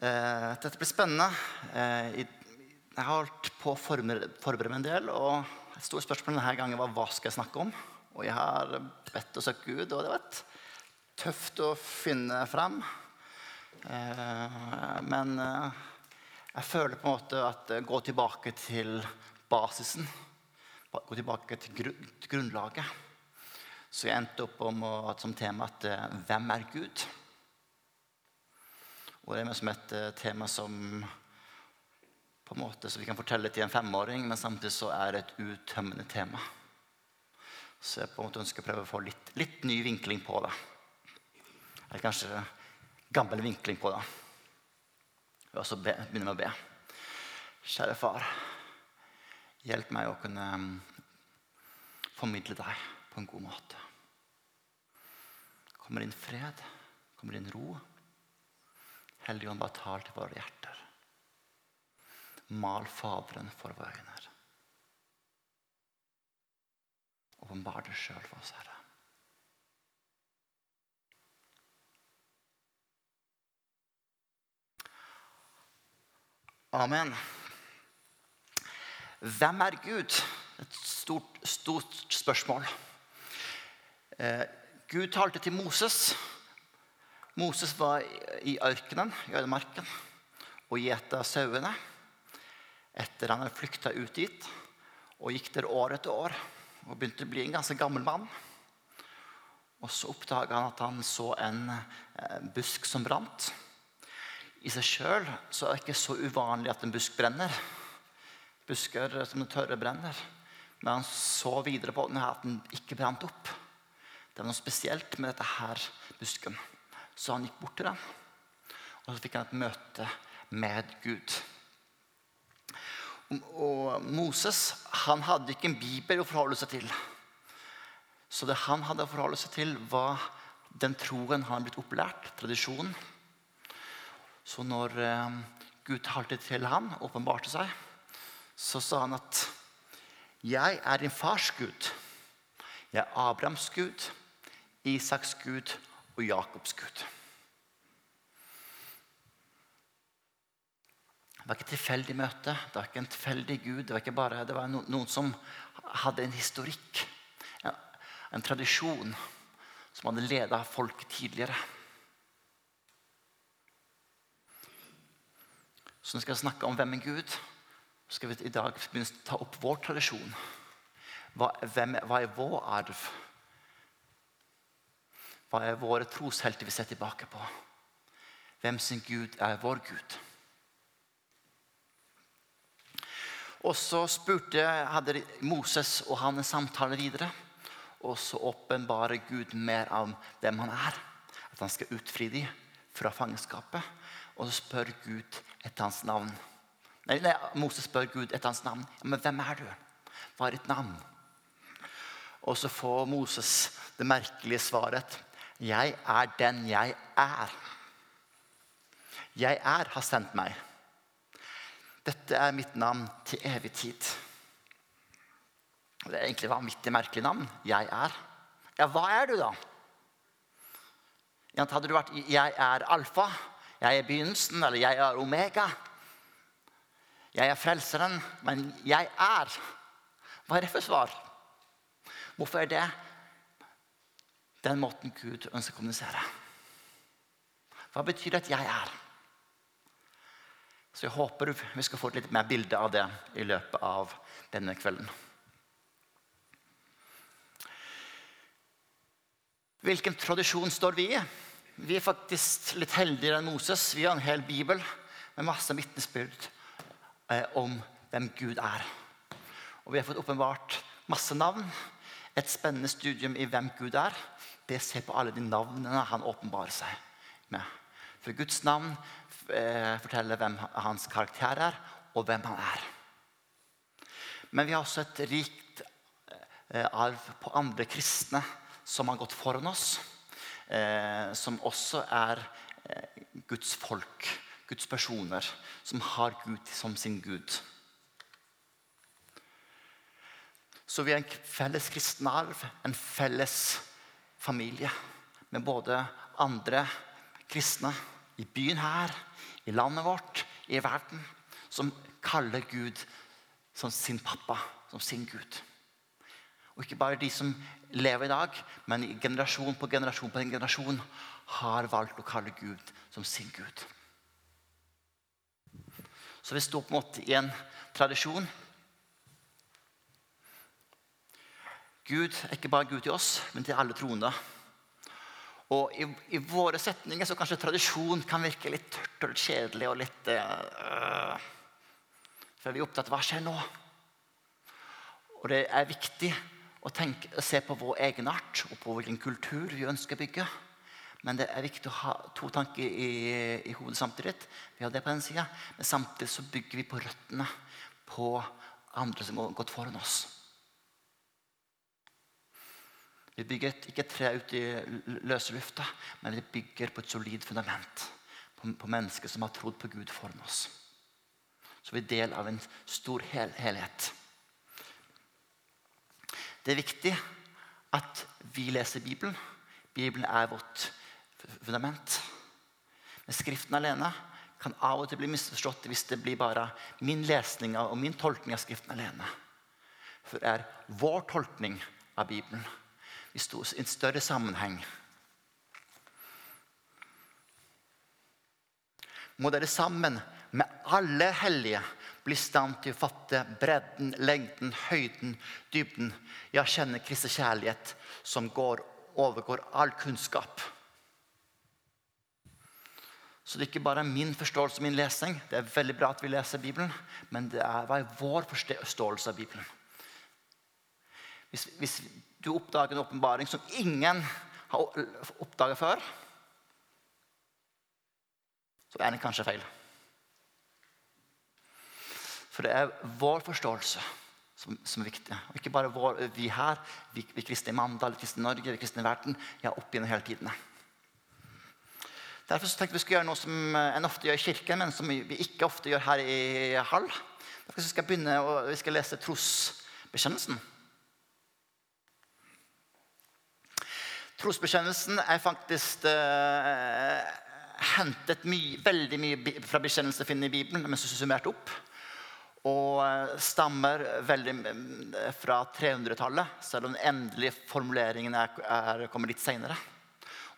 Eh, dette blir spennende. Eh, jeg har holdt på å forberede meg en del. Og et stort spørsmål denne gangen var hva skal jeg snakke om. Og jeg har bedt og søkt Gud, og det var tøft å finne frem. Eh, men jeg føler på en måte at gå tilbake til basisen. Gå tilbake til grunnlaget. Så jeg endte opp om, som tema at hvem er Gud? Og det er som et uh, tema som på en måte så vi kan fortelle til en femåring, men samtidig så er det et uttømmende tema. Så jeg på en måte ønsker å prøve å få litt, litt ny vinkling på det. Eller kanskje gammel vinkling på det. Og så be, begynner med å be. Kjære far, hjelp meg å kunne um, formidle deg på en god måte. Kommer inn fred, kommer inn ro. Hellige Ånd, bare tal til våre hjerter. Mal Faderen for våre øyne. Åpenbar det sjøl for oss, Herre. Amen. Hvem er Gud? Et stort, stort spørsmål. Eh, Gud talte til Moses Moses var i ørkenen, i ødemarken, og gjeta sauene etter han hadde flykta ut dit. Og gikk der år etter år og begynte å bli en ganske gammel mann. Og så oppdaga han at han så en eh, busk som brant. I seg sjøl er det ikke så uvanlig at en busk brenner. Busker som det tørre brenner. Men han så videre på den at den ikke brant opp. Det var noe spesielt med dette her busken. Så han gikk bort til dem, og så fikk han et møte med Gud. Og Moses han hadde ikke en bibel å forholde seg til. Så det han hadde å forholde seg til, var den troen han hadde blitt opplært, tradisjonen. Så når eh, Gud talte til ham, åpenbarte seg, så sa han at 'Jeg er din fars Gud. Jeg er Abrahams Gud, Isaks Gud og Jakobs Gud. Det var ikke et tilfeldig møte, det var ikke en tilfeldig Gud. Det var, ikke bare, det var noen som hadde en historikk, en, en tradisjon, som hadde leda folk tidligere. Så når vi skal snakke om hvem er Gud, så skal vi i dag begynne å ta opp vår tradisjon. Hva, hvem, hva er vår arv? Hva er våre troshelter vi ser tilbake på? Hvem sin Gud er vår Gud? Og så spurte, hadde Moses og han en samtale videre. Og så åpenbarer Gud mer av hvem han er. At han skal utfri dem fra fangenskapet. Og så spør Gud etter hans navn. Nei, nei, Moses spør Gud etter hans navn. Men hvem er du? Hva er ditt navn? Og så får Moses det merkelige svaret. 'Jeg er den jeg er'. Jeg er har sendt meg. Dette er mitt navn til evig tid. Det er egentlig et vanvittig merkelig navn. Jeg er. Ja, hva er du, da? Hadde du vært 'jeg er alfa', 'jeg er begynnelsen', eller 'jeg er omega'? Jeg er frelseren, men jeg er. Hva er det for svar? Hvorfor er det den måten Gud ønsker å kommunisere. Hva betyr det at jeg er? Så Jeg håper vi skal få et litt mer bilde av det i løpet av denne kvelden. Hvilken tradisjon står vi i? Vi er faktisk litt heldigere enn Moses. Vi har en hel bibel med masse vitnesbyrd eh, om hvem Gud er. Og vi har fått åpenbart masse navn. Et spennende studium i hvem Gud er det ser på alle de navnene han åpenbarer seg med. For Guds navn eh, forteller hvem hans karakter er, og hvem han er. Men vi har også et rikt eh, arv på andre kristne som har gått foran oss. Eh, som også er Guds folk, Guds personer, som har Gud som sin Gud. Så vi har en felles kristen arv, en felles familie med både andre kristne i byen her, i landet vårt, i verden, som kaller Gud som sin pappa, som sin Gud. Og ikke bare de som lever i dag, men i generasjon på generasjon på en generasjon har valgt å kalle Gud som sin Gud. Så vi står på en måte i en tradisjon. Gud er ikke bare Gud til oss, men til alle troende. Og i, i, våre setninger så kanskje tradisjon kan virke litt tørt og litt kjedelig. og litt... Øh, for vi er opptatt av hva skjer nå. Og det er viktig å, tenke, se på vår egenart og på hvilken kultur vi ønsker å bygge. Men det er viktig å ha to tanker i, i hodet samtidig. Vi har det på den siden, Men samtidig så bygger vi på røttene på andre som har gått foran oss. Vi bygger ikke et tre ut i løse lufta, men vi bygger på et solid fundament. På, på mennesker som har trodd på Gud foran oss. Så vi er del av en stor hel helhet. Det er viktig at vi leser Bibelen. Bibelen er vårt fundament. Men Skriften alene kan av og til bli misforstått hvis det blir bare min lesning og min tolkning av Skriften alene. For det er vår tolkning av Bibelen i en større sammenheng. Må dere sammen med alle hellige bli i stand til å fatte bredden, lengden, høyden, dybden. Ja, kjenne Kristi kjærlighet som går, overgår all kunnskap. Så det er ikke bare min forståelse og min lesing. Det er veldig bra at vi leser Bibelen, men det er, er vår forståelse av Bibelen? Hvis, hvis du oppdager en åpenbaring som ingen har oppdaget før, så er den kanskje feil. For det er vår forståelse som, som er viktig. Og ikke bare vår, vi her, vi, vi kristne i Mandal, vi kristne i Norge, vi kristne i verden. Ja, opp gjennom hele tiden. Derfor tenkte vi skulle gjøre noe som eh, en ofte gjør i kirken, men som vi ikke ofte gjør her i Hall. Derfor skal vi begynne og vi skal lese trosbekjennelsen. Trosbekjennelsen er faktisk eh, hentet mye, veldig mye fra bekjennelser finner i Bibelen, men summert opp. Og uh, stammer veldig fra 300-tallet, selv om den endelige formuleringen er, er, kommer litt seinere.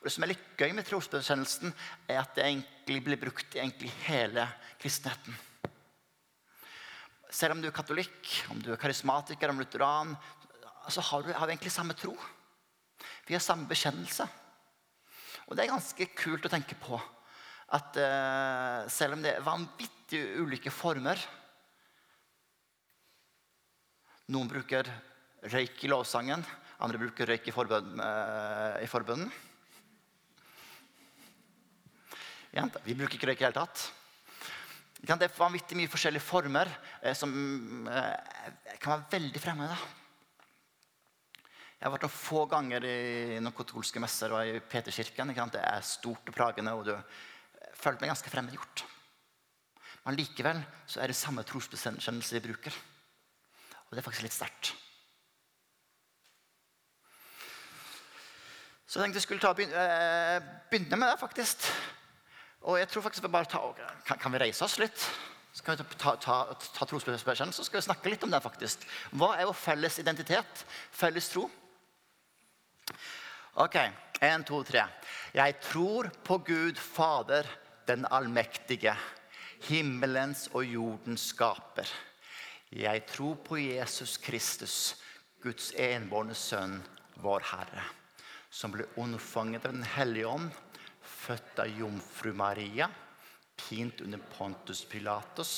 Det som er litt gøy med trosbekjennelsen, er at det egentlig blir brukt i hele kristenheten. Selv om du er katolikk, om du er karismatiker, om lutheran, så har, du, har vi egentlig samme tro. Vi har samme bekjennelse. Og det er ganske kult å tenke på at uh, selv om det er vanvittig ulike former Noen bruker røyk i lovsangen, andre bruker røyk i, forbøn, uh, i forbønnen. Vi bruker ikke røyk i det hele tatt. Det er vanvittig mye forskjellige former eh, som eh, kan være veldig fremmede. Jeg har vært noen få ganger i noen katolske messer og i Peterkirken. Det er stort og pragende, og du føler meg ganske fremmedgjort. Men likevel så er det samme trosbekjennelse vi bruker. Og det er faktisk litt sterkt. Så jeg tenkte jeg skulle ta, eh, begynne med det, faktisk. Og jeg tror faktisk vi bare ta, kan, kan, vi reise oss litt? Så kan vi ta, ta, ta trosbekjennelse, så skal snakke litt om det. faktisk. Hva er vår felles identitet? Felles tro? Ok. Én, to, tre. Jeg tror på Gud Fader, den allmektige, himmelens og jordens skaper. Jeg tror på Jesus Kristus, Guds enbårne sønn, vår Herre, som ble unnfanget av Den hellige ånd født av jomfru Maria, pint under Pontus Pilatus,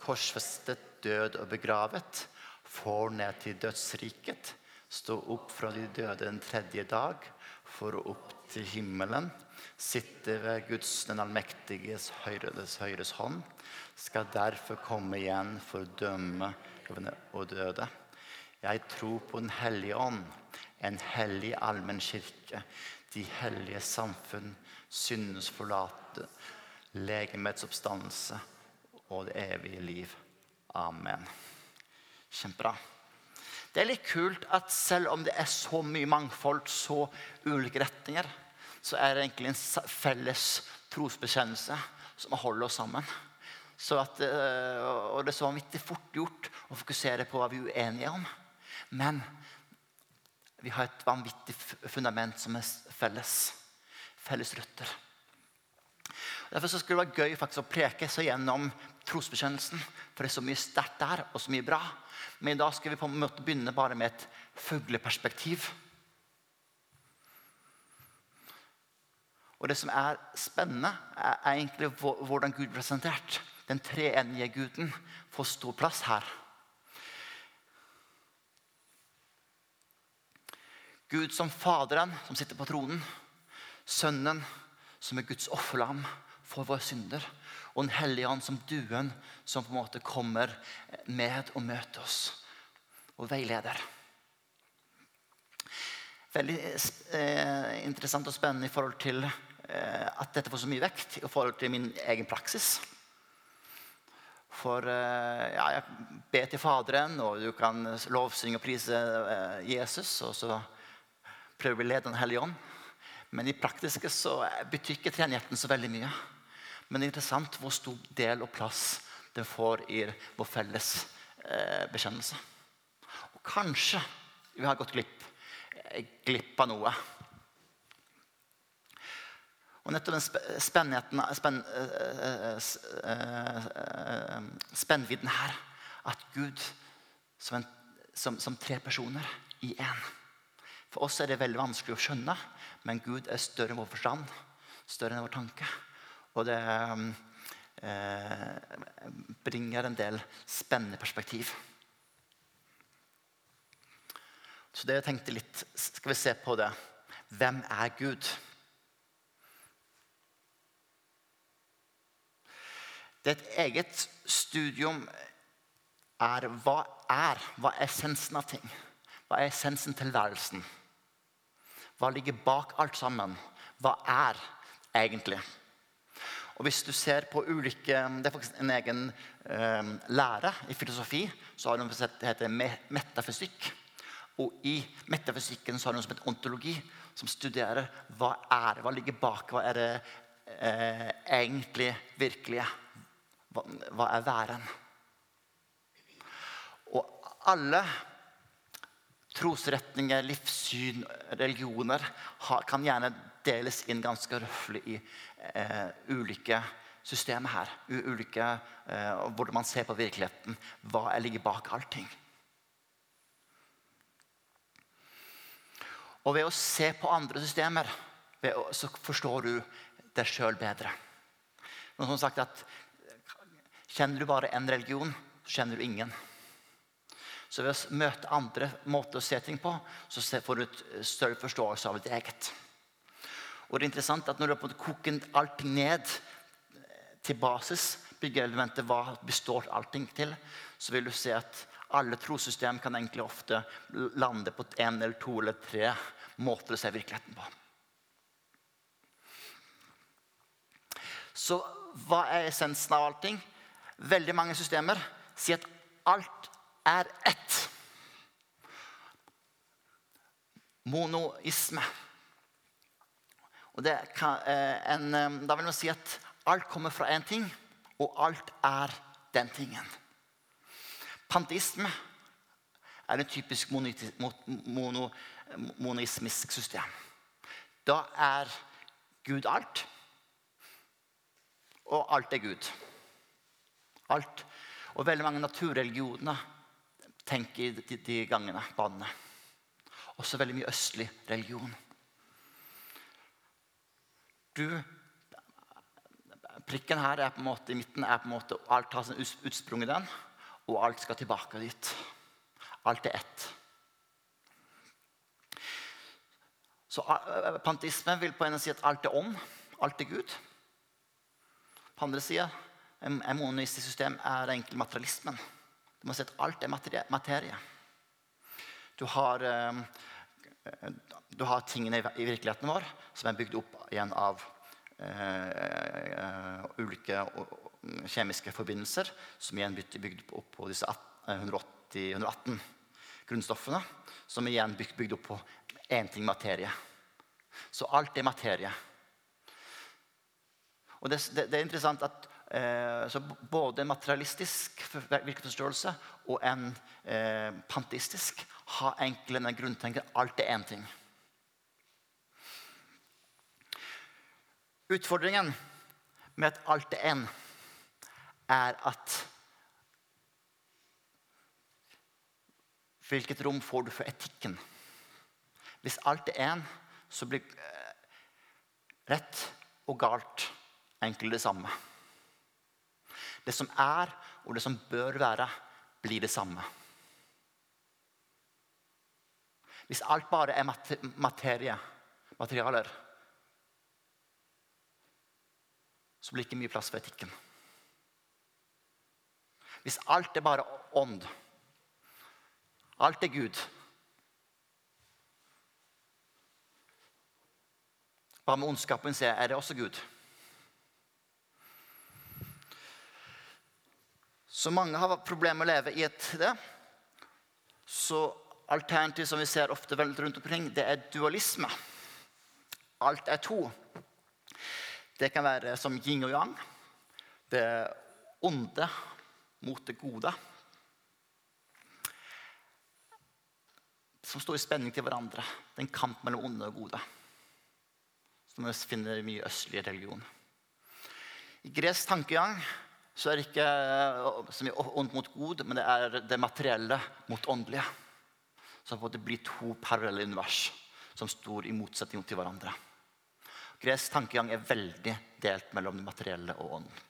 korsfestet, død og begravet, får ned til dødsriket, stå opp fra de døde den tredje dag, for å opp til himmelen, sitte ved Guds den allmektiges høyres, høyres hånd, skal derfor komme igjen for å dømme og døde. Jeg tror på Den hellige ånd, en hellig allmenn kirke, de hellige samfunn, syndens forlate, legemets oppstandelse og det evige liv. Amen. Kjempebra. Det er litt kult at selv om det er så mye mangfold, så ulike retninger, så er det egentlig en felles trosbekjennelse som holder oss sammen. At, eh, og det er så vanvittig fort gjort å fokusere på hva vi er uenige om. Men vi har et vanvittig fundament som er felles. Felles røtter. Derfor skulle det være gøy faktisk å preke seg gjennom trosbekjennelsen. For det er så mye sterkt der, og så mye bra. Men i dag skal vi på en måte begynne bare med et fugleperspektiv. Og det som er spennende, er egentlig hvordan Gud blir presentert. Den treenige Guden får stor plass her. Gud som Faderen, som sitter på tronen. Sønnen, som er Guds offerlam for våre synder. Og Den hellige ånd som duen, som på en måte kommer med og møter oss og veileder. Veldig eh, interessant og spennende i forhold til eh, at dette får så mye vekt i forhold til min egen praksis. For eh, ja, jeg ber til Faderen, og du kan lovsynge og prise eh, Jesus. Og så prøver vi å lede Den hellige ånd. Men i praktiske så betyr ikke treenigheten så veldig mye. Men det er interessant hvor stor del og plass den får i vår felles eh, bekjennelse. Og kanskje vi har gått glipp, glipp av noe. Og nettopp den spennheten, spenn, spennvidden her At Gud som, en, som, som tre personer i én. For oss er det veldig vanskelig å skjønne, men Gud er større enn vår forstand. Større enn vår tanke. Og det eh, bringer en del spennende perspektiv. Så det jeg tenkte litt Skal vi se på det. Hvem er Gud? Det er et eget studium er hva er Hva er essensen av ting? Hva er essensen til tilværelsen? Hva ligger bak alt sammen? Hva er egentlig? Og hvis du ser på ulike, Det er faktisk en egen eh, lære i filosofi. så har du noe som heter metafysikk. Og i metafysikken så har du noe som heter ontologi, som studerer hva er hva ligger bak. Hva er det eh, egentlig virkelige? Hva, hva er væren? Og alle trosretninger, livssyn, religioner kan gjerne deles inn ganske røftlig i eh, ulike systemer her. Ulike, eh, hvordan man ser på virkeligheten. Hva ligger bak allting. Og ved å se på andre systemer å, så forstår du deg sjøl bedre. Noen har sagt at Kjenner du bare én religion, så kjenner du ingen. Så ved å møte andre måter å se ting på, så får du et større forståelse av ditt eget. Og det er interessant at Når du har koket allting ned til basis, byggeelementet, hva består allting til, så vil du se at alle trossystem kan egentlig ofte lande på én eller to eller tre måter å se virkeligheten på. Så hva er essensen av allting? veldig mange systemer sier at alt er ett. Monoisme. Og det kan, eh, en, eh, da vil man si at alt kommer fra én ting, og alt er den tingen. Panteisme er et typisk mono, system. Da er Gud alt, og alt er Gud. Alt. Og veldig mange naturreligioner tenker de, de gangene, banene. Også veldig mye østlig religion. Du, Prikken her er på en måte, i midten er på en måte, alt har sin utsprung i den, og alt skal tilbake dit. Alt er ett. Så Pantismen vil på en si at alt er ånd, alt er Gud. På andre sida en monistisk system er egentlig materialismen. Du må si at alt er materie. Du har, eh, du har tingene i virkeligheten vår som er bygd opp igjen av uh, ulike kjemiske forbindelser, som igjen er bygd opp på disse 180, 118 grunnstoffene, som igjen er bygd opp på én ting materie. Så alt er materie. Og det, det, det er interessant at eh, så både en materialistisk virkeforståelse og en eh, panteistisk har egentlig den grunntenken alt er én ting. Utfordringen med at alt er én, er at Hvilket rom får du for etikken? Hvis alt er én, så blir eh, rett og galt egentlig det samme. Det som er, og det som bør være, blir det samme. Hvis alt bare er materie, materialer, så blir det ikke mye plass for etikken. Hvis alt er bare ånd, alt er Gud Hva med ondskapen? Er det også Gud? Så mange har problemer med å leve i et det. Så alternativ som vi ser ofte rundt omkring, det er dualisme. Alt er to. Det kan være som yin og yang. Det onde mot det gode. Som står i spenning til hverandre. Det er en kamp mellom onde og gode. Som vi finner mye østlig religion. I gresk tankegang så er det ikke eh, så mye ondt mot god, men det er det materielle mot åndelige. Så det blir to parallelle univers som står i motsetning til hverandre. Gresk tankegang er veldig delt mellom det materielle og ånden.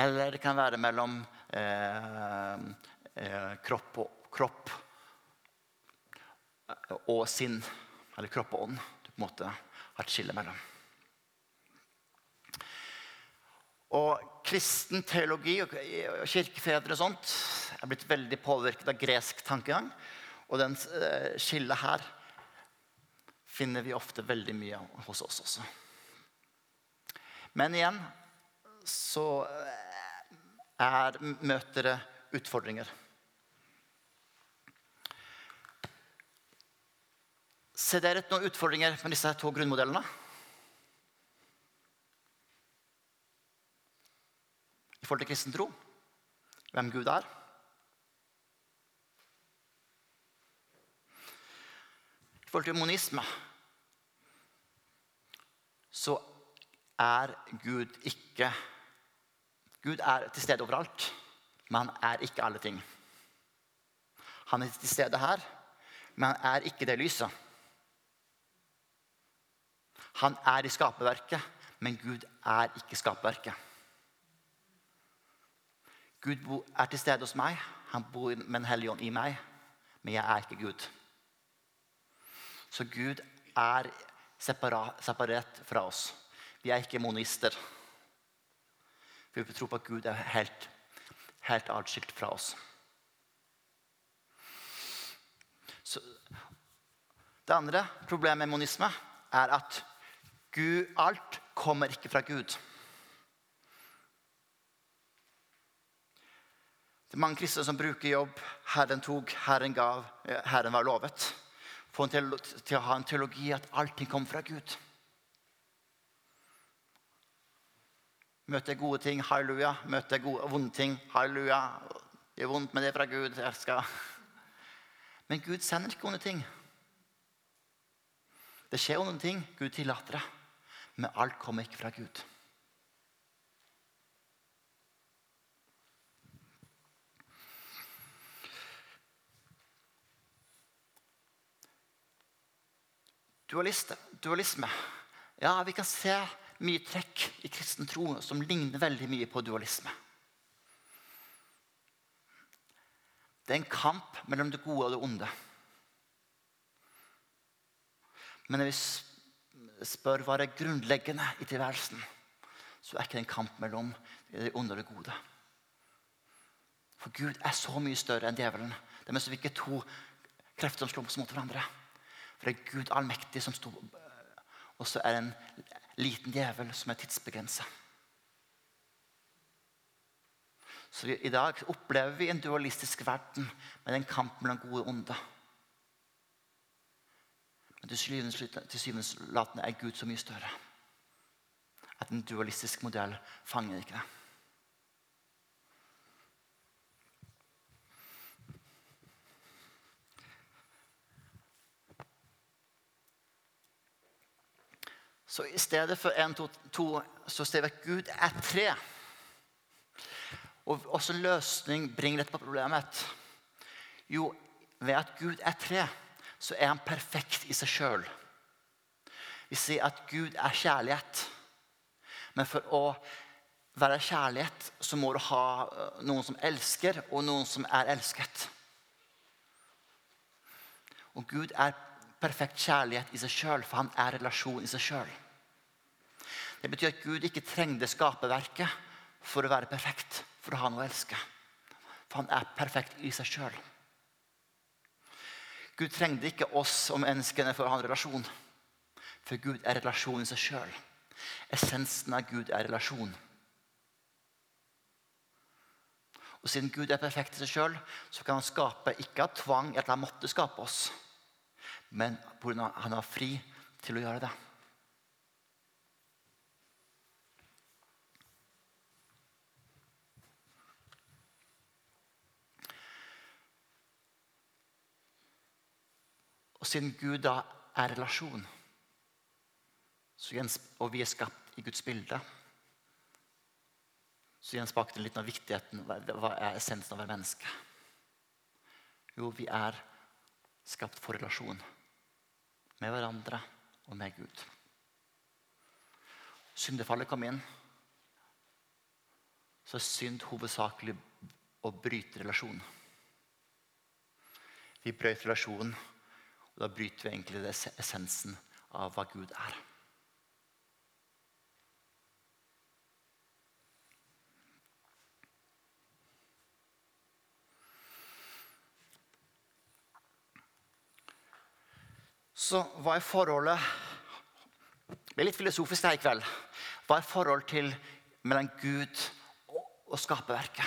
Eller det kan være mellom eh, eh, kropp, og, kropp, og, sinn. Eller kropp og ånd. Du på en måte har et skille mellom. Og kristen teologi og kirkefedre og sånt er blitt veldig påvirket av gresk tankegang. Og den eh, skillet her finner vi ofte veldig mye hos oss også. Men igjen så eh, er, møter det utfordringer. Ser dere noen utfordringer med disse to grunnmodellene? I forhold til kristen tro, hvem Gud er. I forhold til monisme så er Gud ikke Gud er til stede overalt, men han er ikke alle ting. Han er til stede her, men han er ikke det lyset. Han er i skaperverket, men Gud er ikke skaperverket. Gud er til stede hos meg. Han bor med en hellig ånd i meg, men jeg er ikke Gud. Så Gud er separat fra oss. Vi er ikke monister. Vi tror på at Gud er helt, helt atskilt fra oss. Så, det andre problemet med monisme er at Gud, alt kommer ikke fra Gud. Det er mange kristne som bruker jobb 'Herren tok, Herren gav, Herren var lovet'. Få til, til å ha en teologi at allting kommer fra Gud. Møter jeg gode ting, halleluja. Møter jeg vonde ting, halleluja. Det er vondt, men det er fra Gud. Jeg skal. Men Gud sender ikke onde ting. Det skjer onde ting. Gud tillater det. Men alt kommer ikke fra Gud. Dualisme. Ja, vi kan se mye trekk i kristen tro som ligner veldig mye på dualisme. Det er en kamp mellom det gode og det onde. Men når vi spør hva er grunnleggende i tilværelsen, så er ikke det en kamp mellom det onde og det gode. For Gud er så mye større enn djevelen. Det er som ikke to krefter som slår mot hverandre. For det er Gud allmektig som sto Og så er det en liten djevel som er tidsbegrensa. Så I dag opplever vi en dualistisk verden med en kamp mellom gode og onde. Men til syvende og er Gud så mye større at en dualistisk modell fanger ikke det. Så i stedet for én, to, to, så ser vi at Gud er tre. Og også løsning bringer dette på problemet. Jo, ved at Gud er tre, så er han perfekt i seg sjøl. Vi sier at Gud er kjærlighet. Men for å være kjærlighet, så må du ha eh, noen som elsker, og noen som er elsket. Og Gud er perfekt kjærlighet i seg sjøl, for han er relasjon i seg sjøl. Det betyr at Gud ikke trengte skaperverket for å være perfekt, for å ha noe å elske. For han er perfekt i seg sjøl. Gud trengte ikke oss og menneskene for å ha en relasjon. For Gud er relasjon i seg sjøl. Essensen av Gud er relasjon. Og Siden Gud er perfekt i seg sjøl, kan han skape ikke av tvang eller han måtte skape oss, men han har fri til å gjøre det. Og siden Gud da er relasjon, og vi er skapt i Guds bilde, så gjenspakte litt av viktigheten. Hva er essensen av å være menneske? Jo, vi er skapt for relasjon med hverandre og med Gud. Syndefallet kom inn, så er synd hovedsakelig å bryte relasjon. Vi brøt relasjonen Da bryter vi egentlig det essensen av hva Gud er. Så hva er forholdet Det er litt filosofisk her i kveld. Hva er forholdet til mellom Gud og skaperverket?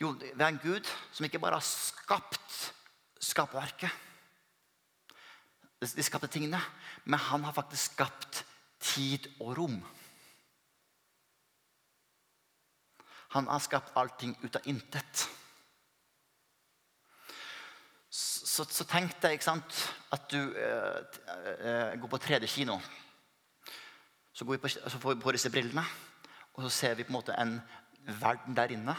Jo, det er en Gud som ikke bare har skapt skaperverket. De skapte tingene. Men han har faktisk skapt tid og rom. Han har skapt allting ut av intet. Så, så tenk deg ikke sant, at du eh, eh, går på 3D-kino. Så, på, så får vi på disse brillene, og så ser vi på en måte en verden der inne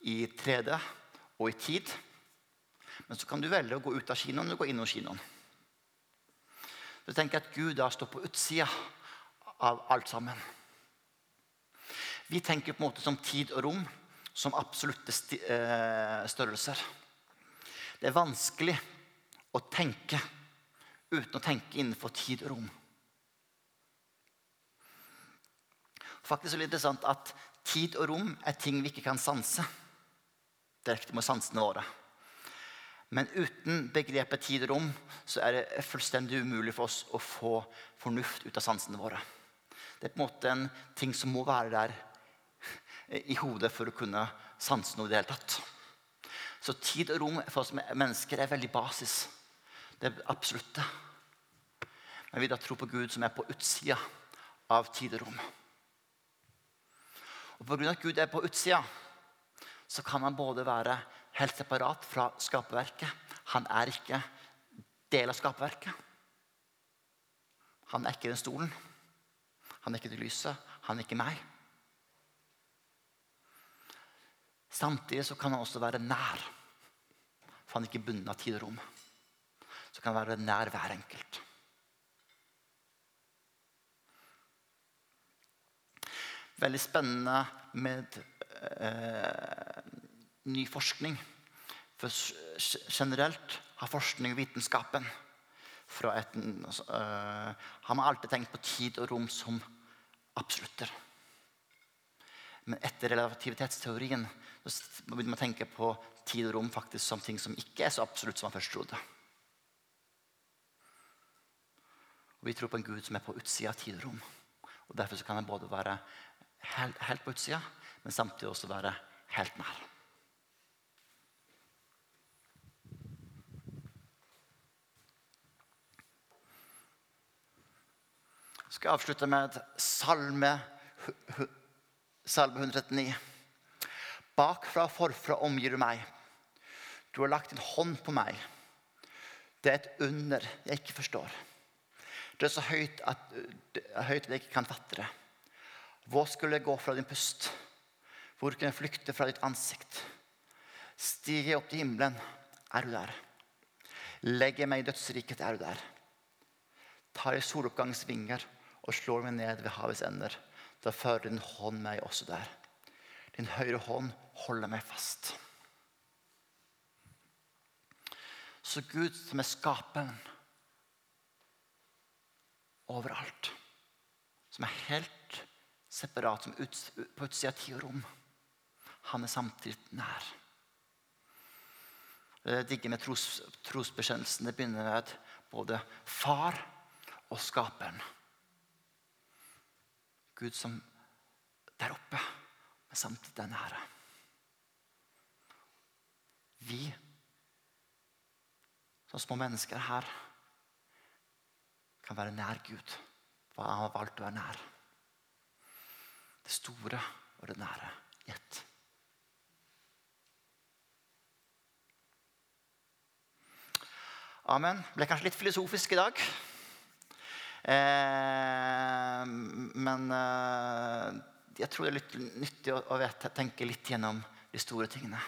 i 3D og i tid. Men så kan du velge å gå ut av kinoen eller gå innom kinoen. Du tenker at Gud da står på utsida av alt sammen. Vi tenker på en måte som tid og rom som absolutte eh, størrelser. Det er vanskelig å tenke uten å tenke innenfor tid og rom. Faktisk er det interessant at Tid og rom er ting vi ikke kan sanse direkte med sansene våre. Men uten begrepet tid og rom så er det fullstendig umulig for oss å få fornuft ut av sansene våre. Det er på en måte en ting som må være der i hodet for å kunne sanse noe i det hele tatt. Så tid og rom for oss mennesker er veldig basis. Det er absolutt det. Men vi da tror på Gud som er på utsida av tid og rom. Og Pga. at Gud er på utsida, så kan han både være helt separat fra skaperverket. Han er ikke del av skaperverket. Han er ikke den stolen. Han er ikke det lyset. Han er ikke meg. Samtidig så kan han også være nær. For han er ikke bundet av tid og rom. Så kan han være nær hver enkelt. Veldig spennende med eh, ny forskning. For generelt har forskning og vitenskapen et, uh, har man alltid tenkt på tid og rom som absolutter. Men etter relativitetsteorien så begynner man å tenke på tid og rom faktisk som ting som ikke er så absolutt som man først trodde. Og Vi tror på en Gud som er på utsida av tid og rom. Og Derfor kan han både være helt, helt på utsida, men samtidig også være helt nær. Skal avslutte med salme, salme 139. Bakfra og forfra omgir du meg. Du har lagt din hånd på meg. Det er et under jeg ikke forstår. Det er så høyt at, høyt at jeg ikke kan fatte det. Hvor skulle jeg gå fra din pust? Hvor kunne jeg flykte fra ditt ansikt? Stiger jeg opp til himmelen, er du der. Legger jeg meg i dødsriket, er du der. Tar jeg soloppgangens vinger og slår meg ned ved havets ender, da fører din hånd meg også der. Din høyre hånd holder meg fast. Så Gud som er skaperen overalt, som er helt separat, som ut, på utsida av tid og rom, han er samtidig nær. Det digger med tros, trosbekjennelsen. Det begynner med både far og skaperen. Gud som der oppe, men samtidig der nære. Vi som små mennesker her kan være nær Gud. For han har valgt å være nær. Det store og det nære i ett. Amen. Ble kanskje litt filosofisk i dag. Eh, men eh, jeg tror det er litt nyttig å, å tenke litt gjennom de store tingene.